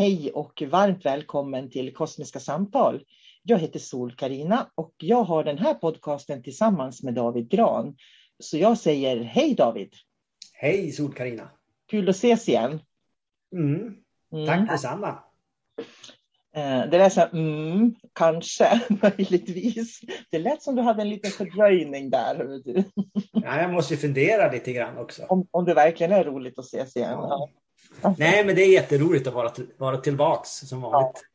Hej och varmt välkommen till Kosmiska samtal. Jag heter sol karina och jag har den här podcasten tillsammans med David Gran. Så jag säger hej David. Hej sol karina Kul att ses igen. Mm. Tack mm. detsamma. Eh, det lät så här, mm, kanske, möjligtvis. Det lät som du hade en liten fördröjning där. Ja, jag måste fundera lite grann också. Om, om det verkligen är roligt att ses igen. Ja. Nej, men det är jätteroligt att vara, vara tillbaks som vanligt. Ja.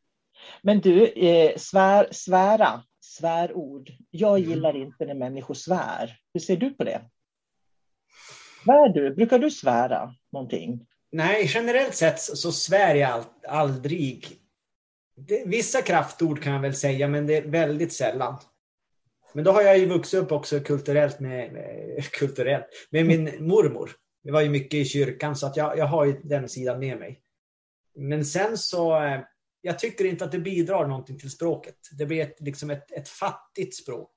Men du, eh, svär, svära, svärord. Jag mm. gillar inte när människor svär. Hur ser du på det? Svär du? Brukar du svära någonting? Nej, generellt sett så svär jag aldrig. Det, vissa kraftord kan jag väl säga, men det är väldigt sällan. Men då har jag ju vuxit upp också kulturellt med, med kulturellt, med min mormor. Det var ju mycket i kyrkan så att jag, jag har ju den sidan med mig. Men sen så, eh, jag tycker inte att det bidrar någonting till språket. Det blir ett, liksom ett, ett fattigt språk.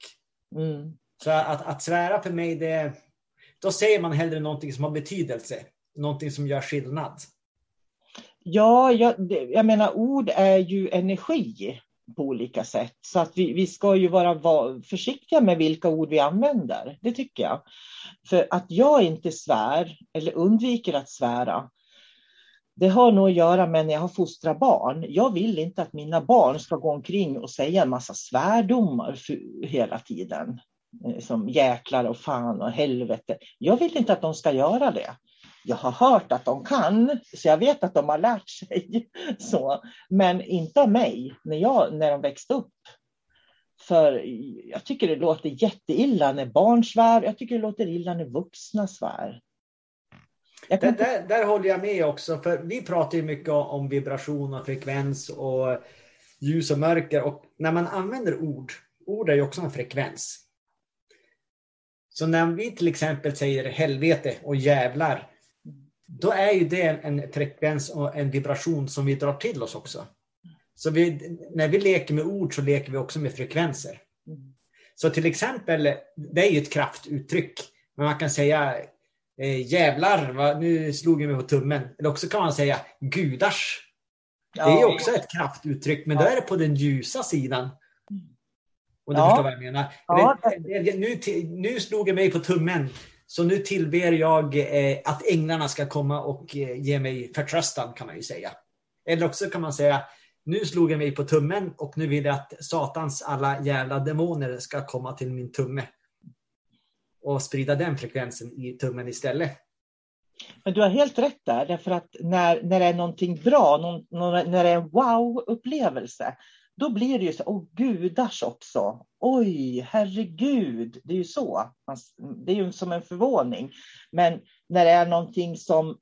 Mm. Så att, att svära för mig, det, då säger man hellre någonting som har betydelse. Någonting som gör skillnad. Ja, jag, jag menar ord är ju energi på olika sätt. Så att vi, vi ska ju vara försiktiga med vilka ord vi använder. Det tycker jag. För att jag inte svär eller undviker att svära, det har nog att göra med när jag har fostrat barn. Jag vill inte att mina barn ska gå omkring och säga en massa svärdomar hela tiden. Eh, som jäklar och fan och helvete. Jag vill inte att de ska göra det. Jag har hört att de kan, så jag vet att de har lärt sig. Så. Men inte av mig, när, jag, när de växte upp. För jag tycker det låter jätteilla när barn svär. Jag tycker det låter illa när vuxna svär. Där, där, där, håller jag med också. För vi pratar ju mycket om vibration och frekvens. Och ljus och mörker. Och när man använder ord, ord är ju också en frekvens. Så när vi till exempel säger helvete och jävlar, då är ju det en frekvens och en vibration som vi drar till oss också. Så vi, när vi leker med ord så leker vi också med frekvenser. Så till exempel, det är ju ett kraftuttryck. Men man kan säga eh, jävlar, va, nu slog jag mig på tummen. Eller också kan man säga gudars. Det är ju också ett kraftuttryck, men då är det på den ljusa sidan. Om du ja. förstår vad jag menar. Ja. Nu, nu slog jag mig på tummen. Så nu tillber jag eh, att änglarna ska komma och eh, ge mig förtröstan kan man ju säga. Eller också kan man säga nu slog jag mig på tummen och nu vill jag att Satans alla jävla demoner ska komma till min tumme. Och sprida den frekvensen i tummen istället. Men du har helt rätt där, därför att när, när det är någonting bra, någon, när det är en wow-upplevelse, då blir det ju så, åh gudars också. Oj, herregud, det är ju så. Det är ju som en förvåning. Men när det är någonting som,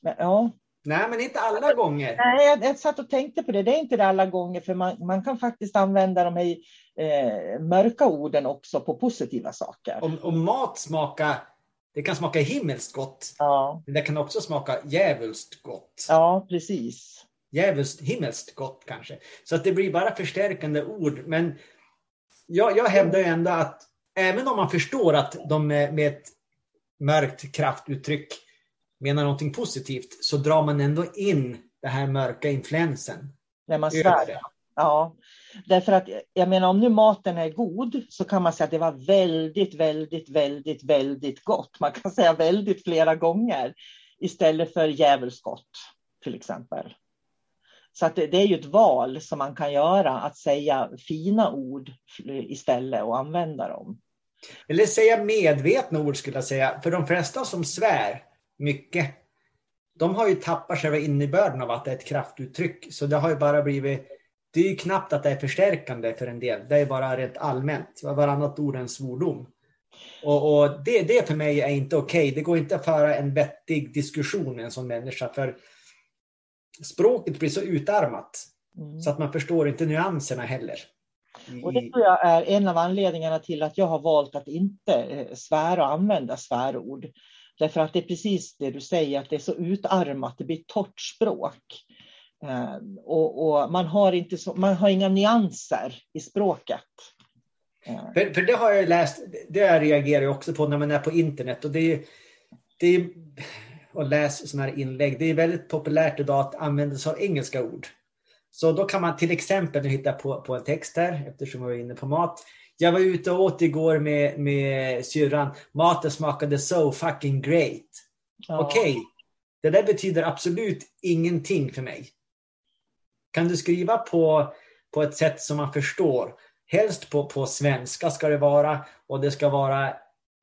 ja. Nej, men inte alla gånger. Nej, jag, jag satt och tänkte på det. Det är inte det alla gånger, för man, man kan faktiskt använda de här eh, mörka orden också på positiva saker. Om, om mat smakar det kan smaka himmelskt gott. Ja. Men det kan också smaka djävulskt gott. Ja, precis djävulskt himmelskt gott kanske. Så att det blir bara förstärkande ord. Men jag, jag hävdar ändå att även om man förstår att de med ett mörkt kraftuttryck menar någonting positivt så drar man ändå in den här mörka influensen. När man svär. Ja, därför att jag menar om nu maten är god så kan man säga att det var väldigt, väldigt, väldigt, väldigt gott. Man kan säga väldigt flera gånger istället för djävulskt gott till exempel. Så att det, det, är ju ett val som man kan göra, att säga fina ord istället och använda dem. Eller säga medvetna ord skulle jag säga. För de flesta som svär mycket, de har ju tappat själva innebörden av att det är ett kraftuttryck. Så det har ju bara blivit, det är ju knappt att det är förstärkande för en del. Det är bara rent allmänt. Varannat ord är en svordom. Och, och det, det för mig är inte okej. Okay. Det går inte att föra en vettig diskussion med en sån människa. För språket blir så utarmat mm. så att man förstår inte nyanserna heller. Och det tror jag är en av anledningarna till att jag har valt att inte eh, svära och använda svärord. Därför att det är precis det du säger, att det är så utarmat, det blir torrt språk. Eh, och, och, man, har inte så, man har inga nyanser i språket. Eh. För, för det har jag läst, det jag reagerar jag också på när man är på internet. Och det är, det är och läs sådana här inlägg. Det är väldigt populärt idag att använda sig av engelska ord. Så då kan man till exempel, nu hittar på, på en text här eftersom jag var inne på mat. Jag var ute och åt igår med, med syrran. Maten smakade so fucking great. Ja. Okej, okay. det där betyder absolut ingenting för mig. Kan du skriva på, på ett sätt som man förstår? Helst på, på svenska ska det vara och det ska vara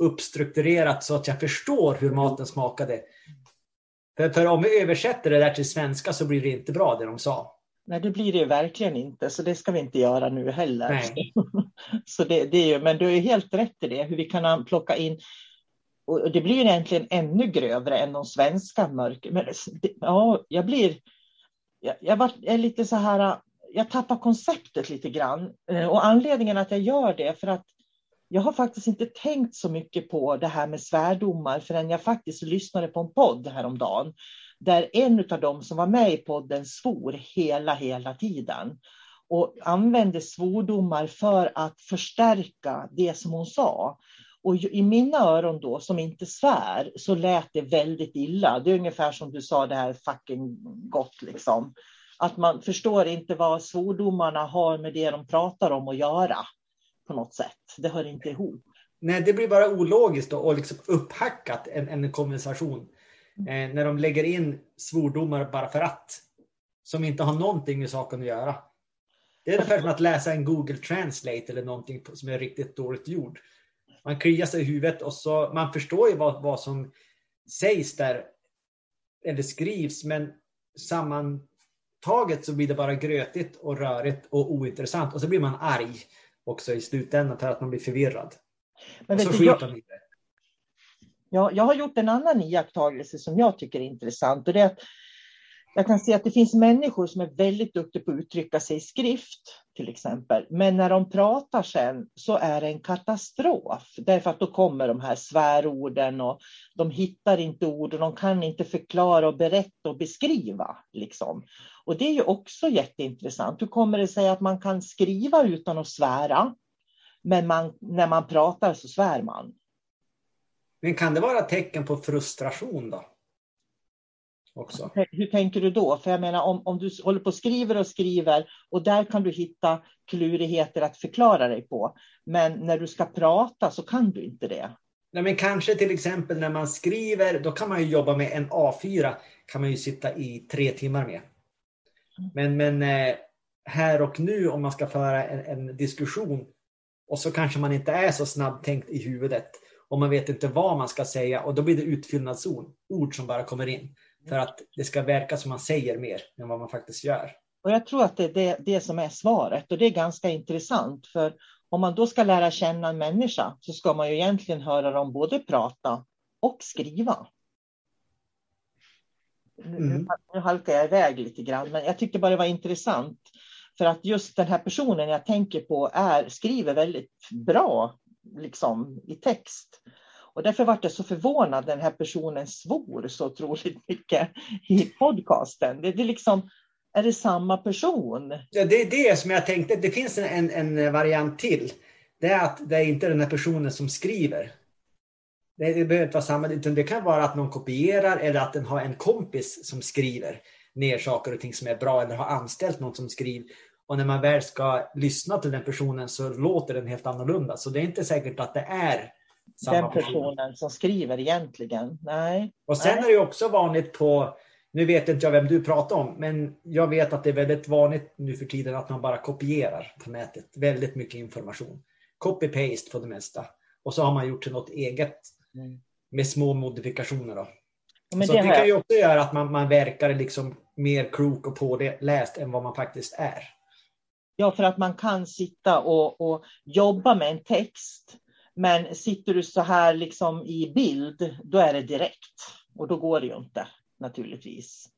uppstrukturerat så att jag förstår hur maten smakade. För, för om vi översätter det där till svenska så blir det inte bra det de sa. Nej, det blir det verkligen inte, så det ska vi inte göra nu heller. Nej. så det, det är, men du är helt rätt i det, hur vi kan plocka in och det blir egentligen ännu grövre än de svenska mörker. Men det, ja, jag blir... Jag, jag, var, jag är lite så här... Jag tappar konceptet lite grann. Eh, och anledningen att jag gör det för att jag har faktiskt inte tänkt så mycket på det här med svärdomar förrän jag faktiskt lyssnade på en podd häromdagen. Där en av dem som var med i podden svor hela, hela tiden. Och använde svordomar för att förstärka det som hon sa. Och i mina öron då, som inte svär, så lät det väldigt illa. Det är ungefär som du sa, det här fucking gott liksom. Att man förstår inte vad svordomarna har med det de pratar om att göra på något sätt. Det hör inte ihop. Nej, det blir bara ologiskt och liksom upphackat en, en konversation. Eh, när de lägger in svordomar bara för att. Som inte har någonting med saken att göra. Det är ungefär som att läsa en Google Translate eller någonting som är riktigt dåligt gjord. Man kliar sig i huvudet och så, man förstår ju vad, vad som sägs där eller skrivs men sammantaget så blir det bara grötigt och rörigt och ointressant och så blir man arg också i slutändan att man blir förvirrad. Men och så skiter man i det. Ja, jag har gjort en annan iakttagelse som jag tycker är intressant och det är att jag kan se att det finns människor som är väldigt duktiga på att uttrycka sig i skrift, till exempel. Men när de pratar sen så är det en katastrof. Därför att då kommer de här svärorden och de hittar inte ord och de kan inte förklara och berätta och beskriva. Liksom. Och det är ju också jätteintressant. Hur kommer det sig att man kan skriva utan att svära? Men man, när man pratar så svär man. Men kan det vara tecken på frustration då? Också. Hur tänker du då? För jag menar om, om du håller på och skriver och skriver och där kan du hitta klurigheter att förklara dig på. Men när du ska prata så kan du inte det. Nej, men kanske till exempel när man skriver, då kan man ju jobba med en A4, kan man ju sitta i tre timmar med. Men, men eh, här och nu om man ska föra en, en, diskussion och så kanske man inte är så snabbtänkt i huvudet och man vet inte vad man ska säga och då blir det utfyllnadsord, ord som bara kommer in. För att det ska verka som man säger mer än vad man faktiskt gör. Och jag tror att det är det, det som är svaret och det är ganska intressant. För om man då ska lära känna en människa så ska man ju egentligen höra dem både prata och skriva. Mm. Nu halkar jag iväg lite grann, men jag tyckte bara det var intressant. För att just den här personen jag tänker på är, skriver väldigt bra liksom, i text. Och därför var jag så förvånad när den här personen svor så otroligt mycket i podcasten. Det, det liksom, är det samma person? Ja, det är det som jag tänkte. Det finns en, en variant till. Det är att det är inte den här personen som skriver. Det, det behöver inte vara samma, utan det kan vara att någon kopierar eller att den har en kompis som skriver ner saker och ting som är bra eller har anställt någon som skriver. Och när man väl ska lyssna till den personen så låter den helt annorlunda. Så det är inte säkert att det är den personen person. som skriver egentligen. Nej. Och sen Nej. är det också vanligt på, nu vet inte jag vem du pratar om, men jag vet att det är väldigt vanligt nu för tiden att man bara kopierar på nätet. Väldigt mycket information. Copy-paste på det mesta. Och så har man gjort till något eget mm. med små modifikationer. Då. Men så det, det kan ju också göra att man, man verkar liksom mer klok och påläst än vad man faktiskt är. Ja, för att man kan sitta och, och jobba med en text men sitter du så här liksom i bild, då är det direkt. Och då går det ju inte naturligtvis.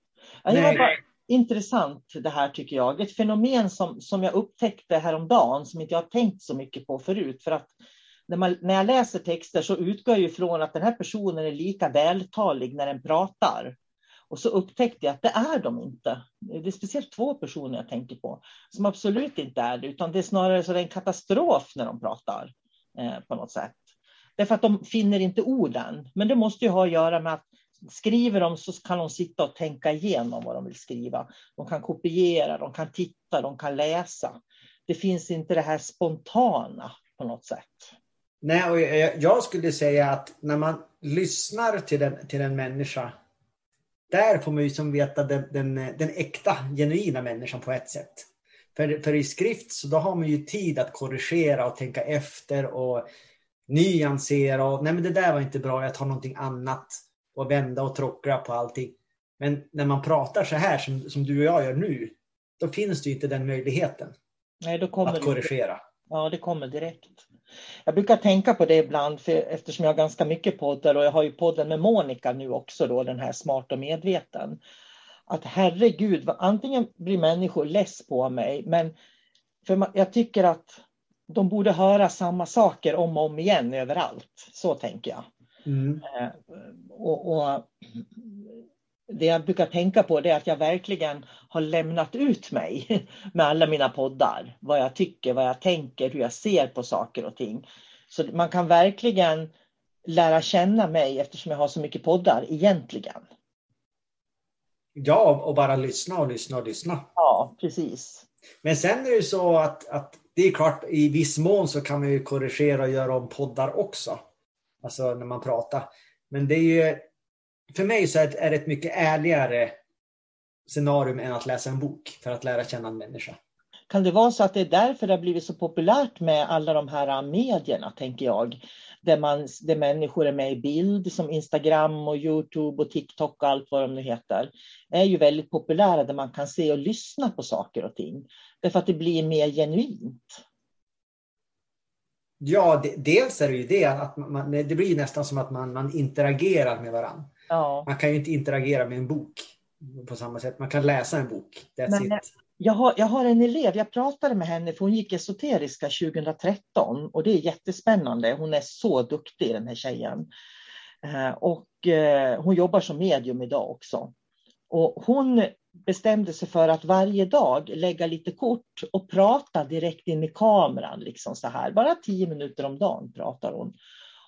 Bara intressant det här tycker jag. Ett fenomen som, som jag upptäckte häromdagen som inte jag tänkt så mycket på förut. För att när, man, när jag läser texter så utgår jag ifrån att den här personen är lika vältalig när den pratar. Och så upptäckte jag att det är de inte. Det är speciellt två personer jag tänker på som absolut inte är det, utan det är snarare så det är en katastrof när de pratar. Eh, på något sätt. Därför att de finner inte orden. Men det måste ju ha att göra med att skriver de så kan de sitta och tänka igenom vad de vill skriva. De kan kopiera, de kan titta, de kan läsa. Det finns inte det här spontana på något sätt. Nej, och jag skulle säga att när man lyssnar till en, till en människa, där får man ju som veta den, den, den äkta, genuina människan på ett sätt. För, för i skrift så då har man ju tid att korrigera och tänka efter och nyansera och nej men det där var inte bra, jag tar någonting annat och vända och trockla på allting. Men när man pratar så här som, som du och jag gör nu, då finns det inte den möjligheten. Nej, då kommer att korrigera. Det, ja, det kommer direkt. Jag brukar tänka på det ibland, för eftersom jag har ganska mycket poddar och jag har ju podden med Monica nu också, då, den här Smart och medveten att herregud, antingen blir människor less på mig, men för jag tycker att de borde höra samma saker om och om igen överallt. Så tänker jag. Mm. Eh, och, och, det jag brukar tänka på är att jag verkligen har lämnat ut mig med alla mina poddar. Vad jag tycker, vad jag tänker, hur jag ser på saker och ting. Så man kan verkligen lära känna mig eftersom jag har så mycket poddar egentligen. Ja, och bara lyssna och lyssna och lyssna. Ja, precis. Men sen är det ju så att, att det är klart, i viss mån så kan man ju korrigera och göra om poddar också. Alltså när man pratar. Men det är ju, för mig så är det ett mycket ärligare scenarium än att läsa en bok för att lära känna en människa. Kan det vara så att det är därför det har blivit så populärt med alla de här medierna, tänker jag? där, man, där människor är med i bild som Instagram och Youtube och TikTok och allt vad de nu heter, är ju väldigt populära där man kan se och lyssna på saker och ting. Därför att det blir mer genuint. Ja, det, dels är det ju det att man, det blir nästan som att man, man interagerar med varandra. Ja. Man kan ju inte interagera med en bok. på samma sätt. Man kan läsa en bok. That's Men, it. Jag har, jag har en elev, jag pratade med henne för hon gick esoteriska 2013 och det är jättespännande. Hon är så duktig den här tjejen. Eh, och eh, hon jobbar som medium idag också. Och hon bestämde sig för att varje dag lägga lite kort och prata direkt in i kameran. Liksom så här. Bara tio minuter om dagen pratar hon.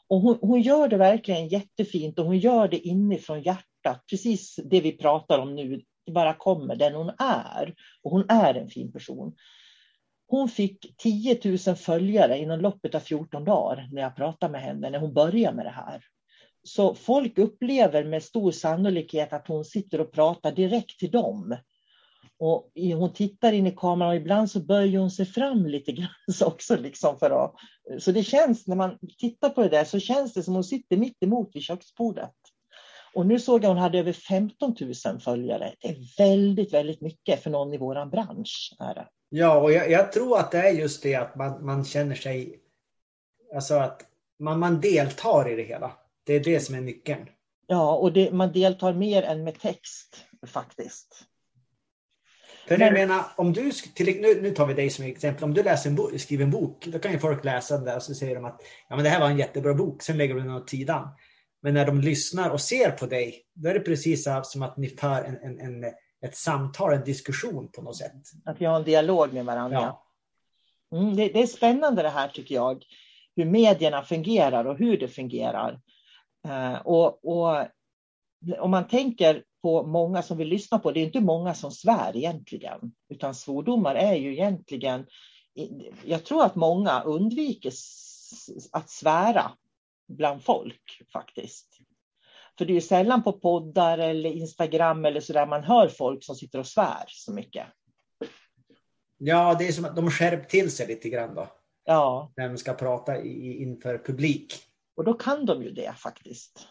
Och hon, hon gör det verkligen jättefint och hon gör det inifrån hjärtat. Precis det vi pratar om nu, bara kommer den hon är. Och hon är en fin person. Hon fick 10 000 följare inom loppet av 14 dagar när jag pratade med henne, när hon började med det här. Så folk upplever med stor sannolikhet att hon sitter och pratar direkt till dem. Och hon tittar in i kameran och ibland så böjer hon sig fram lite grann så också. Liksom för att, så det känns, när man tittar på det där så känns det som hon sitter mitt emot vid köksbordet. Och nu såg jag hon hade över 15 000 följare. Det är väldigt, väldigt mycket för någon i våran bransch. Är. Ja, och jag, jag, tror att det är just det att man, man känner sig... Alltså att man, man deltar i det hela. Det är det som är nyckeln. Ja, och det, man deltar mer än med text faktiskt. För Men, jag menar, om du, till, nu, nu tar vi dig som exempel. Om du läser en bok, skriver en bok, då kan ju folk läsa den där och så säger de att ja, men det här var en jättebra bok. Sen lägger de den åt sidan. Men när de lyssnar och ser på dig, då är det precis som att ni för en, en, en ett samtal, en diskussion på något sätt. Att vi har en dialog med varandra. Ja. Mm, det, det, är spännande det här tycker jag. Hur medierna fungerar och hur det fungerar. Uh, och, och om man tänker på många som vill lyssna på, det är inte många som svär egentligen, utan svordomar är ju egentligen, jag tror att många undviker att svära bland folk faktiskt. För det är ju sällan på poddar eller Instagram eller så där man hör folk som sitter och svär så mycket. Ja, det är som att de skärpt till sig lite grann då. Ja. När de ska prata i, inför publik. Och då kan de ju det faktiskt.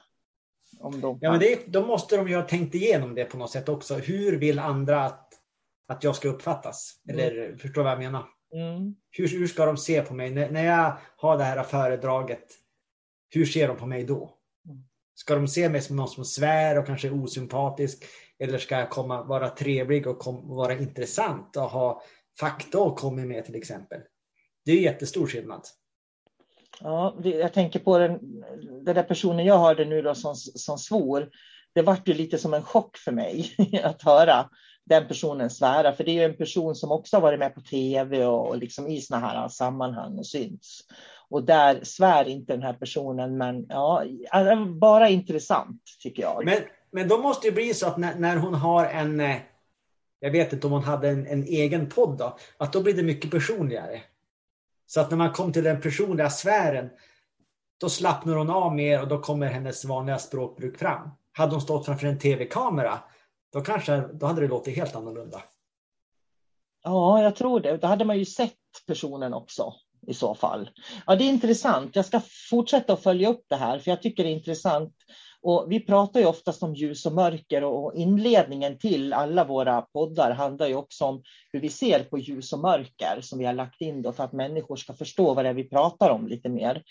Om de ja, men det, då måste de ju ha tänkt igenom det på något sätt också. Hur vill andra att, att jag ska uppfattas? Eller mm. förstår vad jag menar? Mm. Hur, hur ska de se på mig? När, när jag har det här föredraget, hur ser de på mig då? Mm. Ska de se mig som någon som svär och kanske är osympatisk? Eller ska jag komma, vara trevlig och kom, vara intressant och ha fakta att komma med till exempel? Det är jättestor skillnad. Ja, jag tänker på den, den där personen jag hörde nu då som, som svor. Det vart ju lite som en chock för mig att höra den personen svära. För det är ju en person som också har varit med på tv och, och liksom i såna här sammanhang och syns. Och där svär inte den här personen, men ja, bara intressant tycker jag. Men, men då måste det bli så att när, när hon har en, eh, jag vet inte om hon hade en, en egen podd då, att då blir det mycket personligare. Så att när man kom till den personliga sfären, då slappnar hon av mer och då kommer hennes vanliga språkbruk fram. Hade hon stått framför en tv-kamera, då, kanske, då hade det låtit helt annorlunda. Ja, jag tror det. Då hade man ju sett personen också i så fall. Ja, det är intressant. Jag ska fortsätta att följa upp det här, för jag tycker det är intressant och vi pratar ju oftast om ljus och mörker och inledningen till alla våra poddar handlar ju också om hur vi ser på ljus och mörker som vi har lagt in då för att människor ska förstå vad det är vi pratar om lite mer.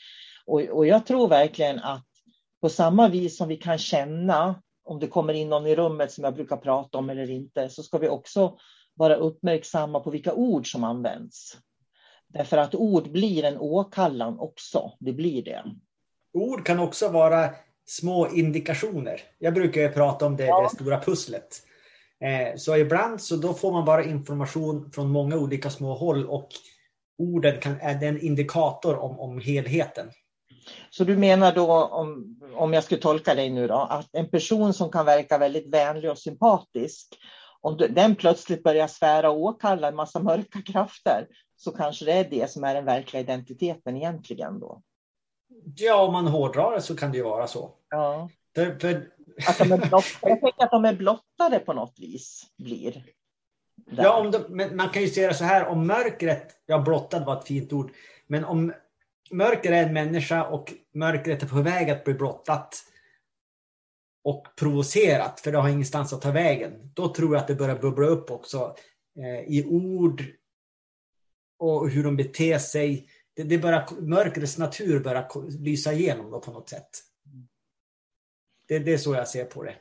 Och, och jag tror verkligen att på samma vis som vi kan känna om det kommer in någon i rummet som jag brukar prata om eller inte, så ska vi också vara uppmärksamma på vilka ord som används. Därför att ord blir en åkallan också, det blir det. Ord kan också vara små indikationer. Jag brukar ju prata om det, ja. det stora pusslet. Eh, så ibland så då får man bara information från många olika små håll och orden kan, är en indikator om, om helheten. Så du menar då, om, om jag skulle tolka dig nu då, att en person som kan verka väldigt vänlig och sympatisk, om den plötsligt börjar svära och åkalla en massa mörka krafter, så kanske det är det som är den verkliga identiteten egentligen då? Ja, om man hårdrar det så kan det ju vara så. Ja. För, för... Att de är blottade, jag tänker att de är blottade på något vis blir. Där. Ja, om de, men man kan ju se det så här, om mörkret, ja blottad var ett fint ord, men om mörker är en människa och mörkret är på väg att bli blottat och provocerat, för det har ingenstans att ta vägen, då tror jag att det börjar bubbla upp också eh, i ord och hur de beter sig det, det bara, mörkrets natur börjar lysa igenom då på något sätt. Det, det är så jag ser på det.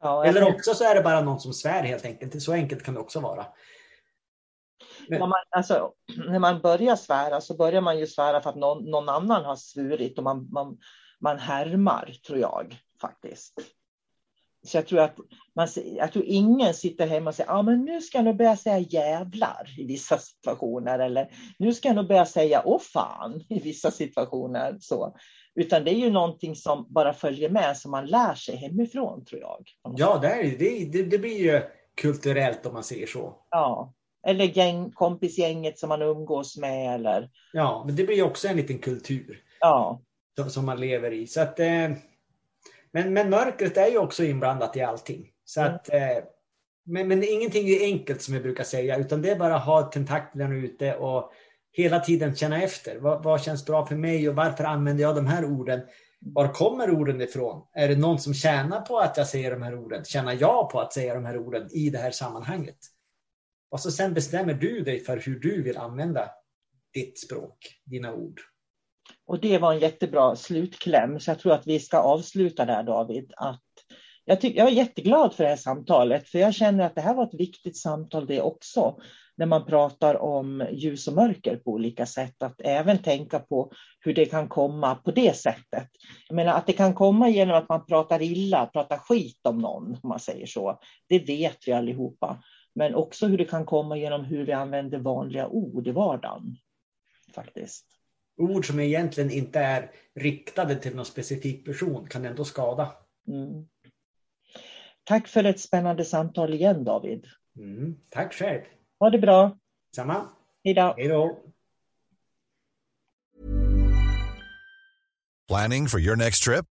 Ja, Eller också så är det bara någon som svär helt enkelt. Så enkelt kan det också vara. Men... Man, alltså, när man börjar svära så börjar man ju svära för att någon, någon annan har svurit och man, man, man härmar, tror jag faktiskt. Så jag tror att man, jag tror ingen sitter hemma och säger ah, men nu ska jag nog börja säga jävlar i vissa situationer eller nu ska jag nog börja säga åh fan i vissa situationer. Så. Utan det är ju någonting som bara följer med som man lär sig hemifrån tror jag. Ja, det, är, det, det, blir ju kulturellt om man säger så. Ja, eller gäng, kompisgänget som man umgås med. Eller... Ja, men det blir ju också en liten kultur. Ja. Som, som man lever i. Så att, eh, men, men mörkret är ju också inblandat i allting. Så mm. att, eh, men, men ingenting är enkelt som vi brukar säga, utan det är bara att ha tentaklerna ute och hela tiden känna efter. Vad, vad, känns bra för mig och varför använder jag de här orden? Var kommer orden ifrån? Är det någon som tjänar på att jag säger de här orden? Tjänar jag på att säga de här orden i det här sammanhanget? Och så sen bestämmer du dig för hur du vill använda ditt språk, dina ord. Och det var en jättebra slutkläm, så jag tror att vi ska avsluta där David. Att jag, tyck, jag är jätteglad för det här samtalet, för jag känner att det här var ett viktigt samtal det också, när man pratar om ljus och mörker på olika sätt, att även tänka på hur det kan komma på det sättet. Jag menar att det kan komma genom att man pratar illa, pratar skit om någon, om man säger så. Det vet vi allihopa. Men också hur det kan komma genom hur vi använder vanliga ord i vardagen. Faktiskt. Ord som egentligen inte är riktade till någon specifik person kan ändå skada. Mm. Tack för ett spännande samtal igen David. Mm, tack själv. Ha det bra. Samma. Hej då. Planning for your next trip?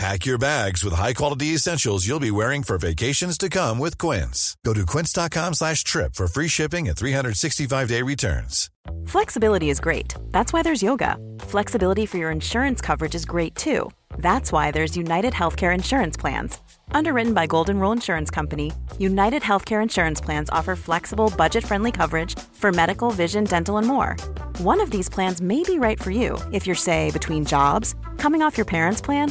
Pack your bags with high-quality essentials you'll be wearing for vacations to come with Quince. Go to quince.com slash trip for free shipping and 365-day returns. Flexibility is great. That's why there's yoga. Flexibility for your insurance coverage is great too. That's why there's United Healthcare Insurance Plans. Underwritten by Golden Rule Insurance Company, United Healthcare Insurance Plans offer flexible, budget-friendly coverage for medical, vision, dental, and more. One of these plans may be right for you if you're, say, between jobs, coming off your parents' plan,